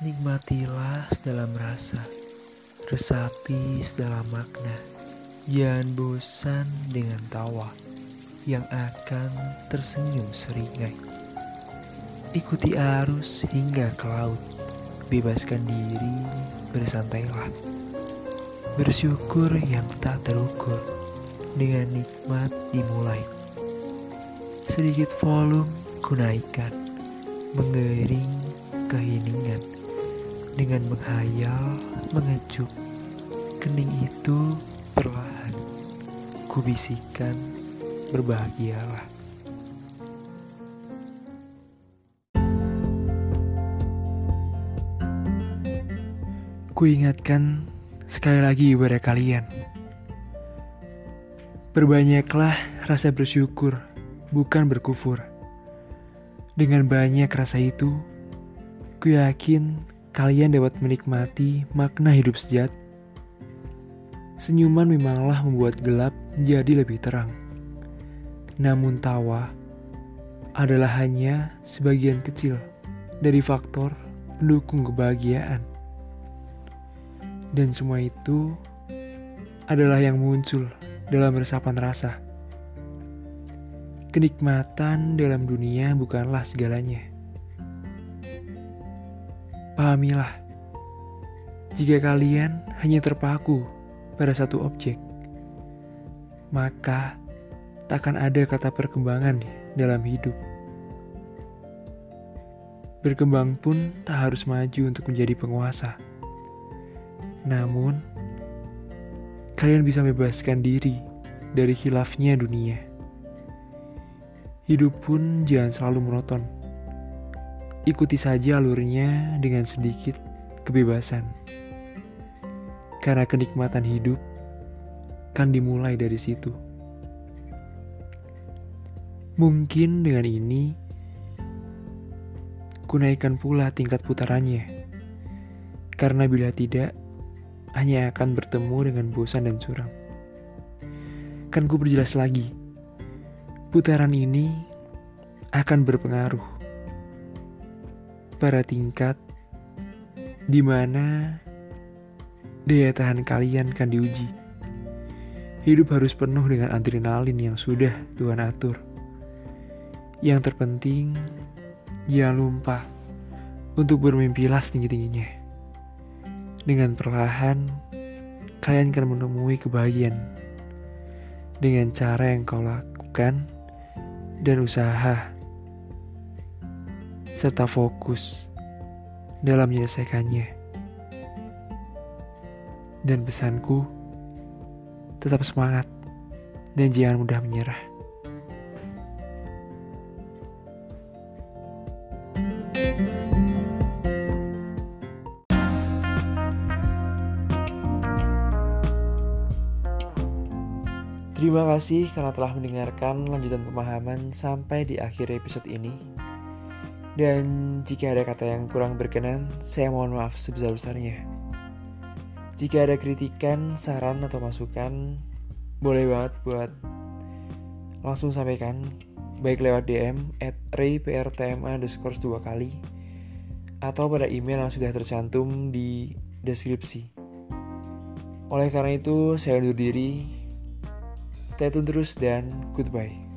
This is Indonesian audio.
Nikmatilah dalam rasa, resapi dalam makna. Jangan bosan dengan tawa yang akan tersenyum seringai. Ikuti arus hingga ke laut, bebaskan diri, bersantailah. Bersyukur yang tak terukur, dengan nikmat dimulai. Sedikit volume kunaikan, mengering keheningan dengan menghayal, mengecup, kening itu perlahan. Kubisikan, berbahagialah. Kuingatkan sekali lagi kepada kalian. Berbanyaklah rasa bersyukur, bukan berkufur. Dengan banyak rasa itu, ku yakin kalian dapat menikmati makna hidup sejati. Senyuman memanglah membuat gelap jadi lebih terang. Namun tawa adalah hanya sebagian kecil dari faktor pendukung kebahagiaan. Dan semua itu adalah yang muncul dalam resapan rasa. Kenikmatan dalam dunia bukanlah segalanya Pahamilah, jika kalian hanya terpaku pada satu objek, maka takkan ada kata perkembangan dalam hidup. Berkembang pun tak harus maju untuk menjadi penguasa. Namun, kalian bisa membebaskan diri dari hilafnya dunia. Hidup pun jangan selalu monoton Ikuti saja alurnya dengan sedikit kebebasan. Karena kenikmatan hidup kan dimulai dari situ. Mungkin dengan ini kunaikan pula tingkat putarannya. Karena bila tidak, hanya akan bertemu dengan bosan dan suram. Kan ku berjelas lagi, putaran ini akan berpengaruh pada tingkat di mana daya tahan kalian kan diuji. Hidup harus penuh dengan adrenalin yang sudah Tuhan atur. Yang terpenting, jangan lupa untuk bermimpilah setinggi-tingginya. Dengan perlahan, kalian akan menemui kebahagiaan dengan cara yang kau lakukan dan usaha serta fokus dalam menyelesaikannya. Dan pesanku, tetap semangat dan jangan mudah menyerah. Terima kasih karena telah mendengarkan lanjutan pemahaman sampai di akhir episode ini. Dan jika ada kata yang kurang berkenan, saya mohon maaf sebesar-besarnya. Jika ada kritikan, saran, atau masukan, boleh banget buat langsung sampaikan, baik lewat DM at rayprtma underscore dua kali, atau pada email yang sudah tercantum di deskripsi. Oleh karena itu, saya undur diri. Stay tune terus dan goodbye.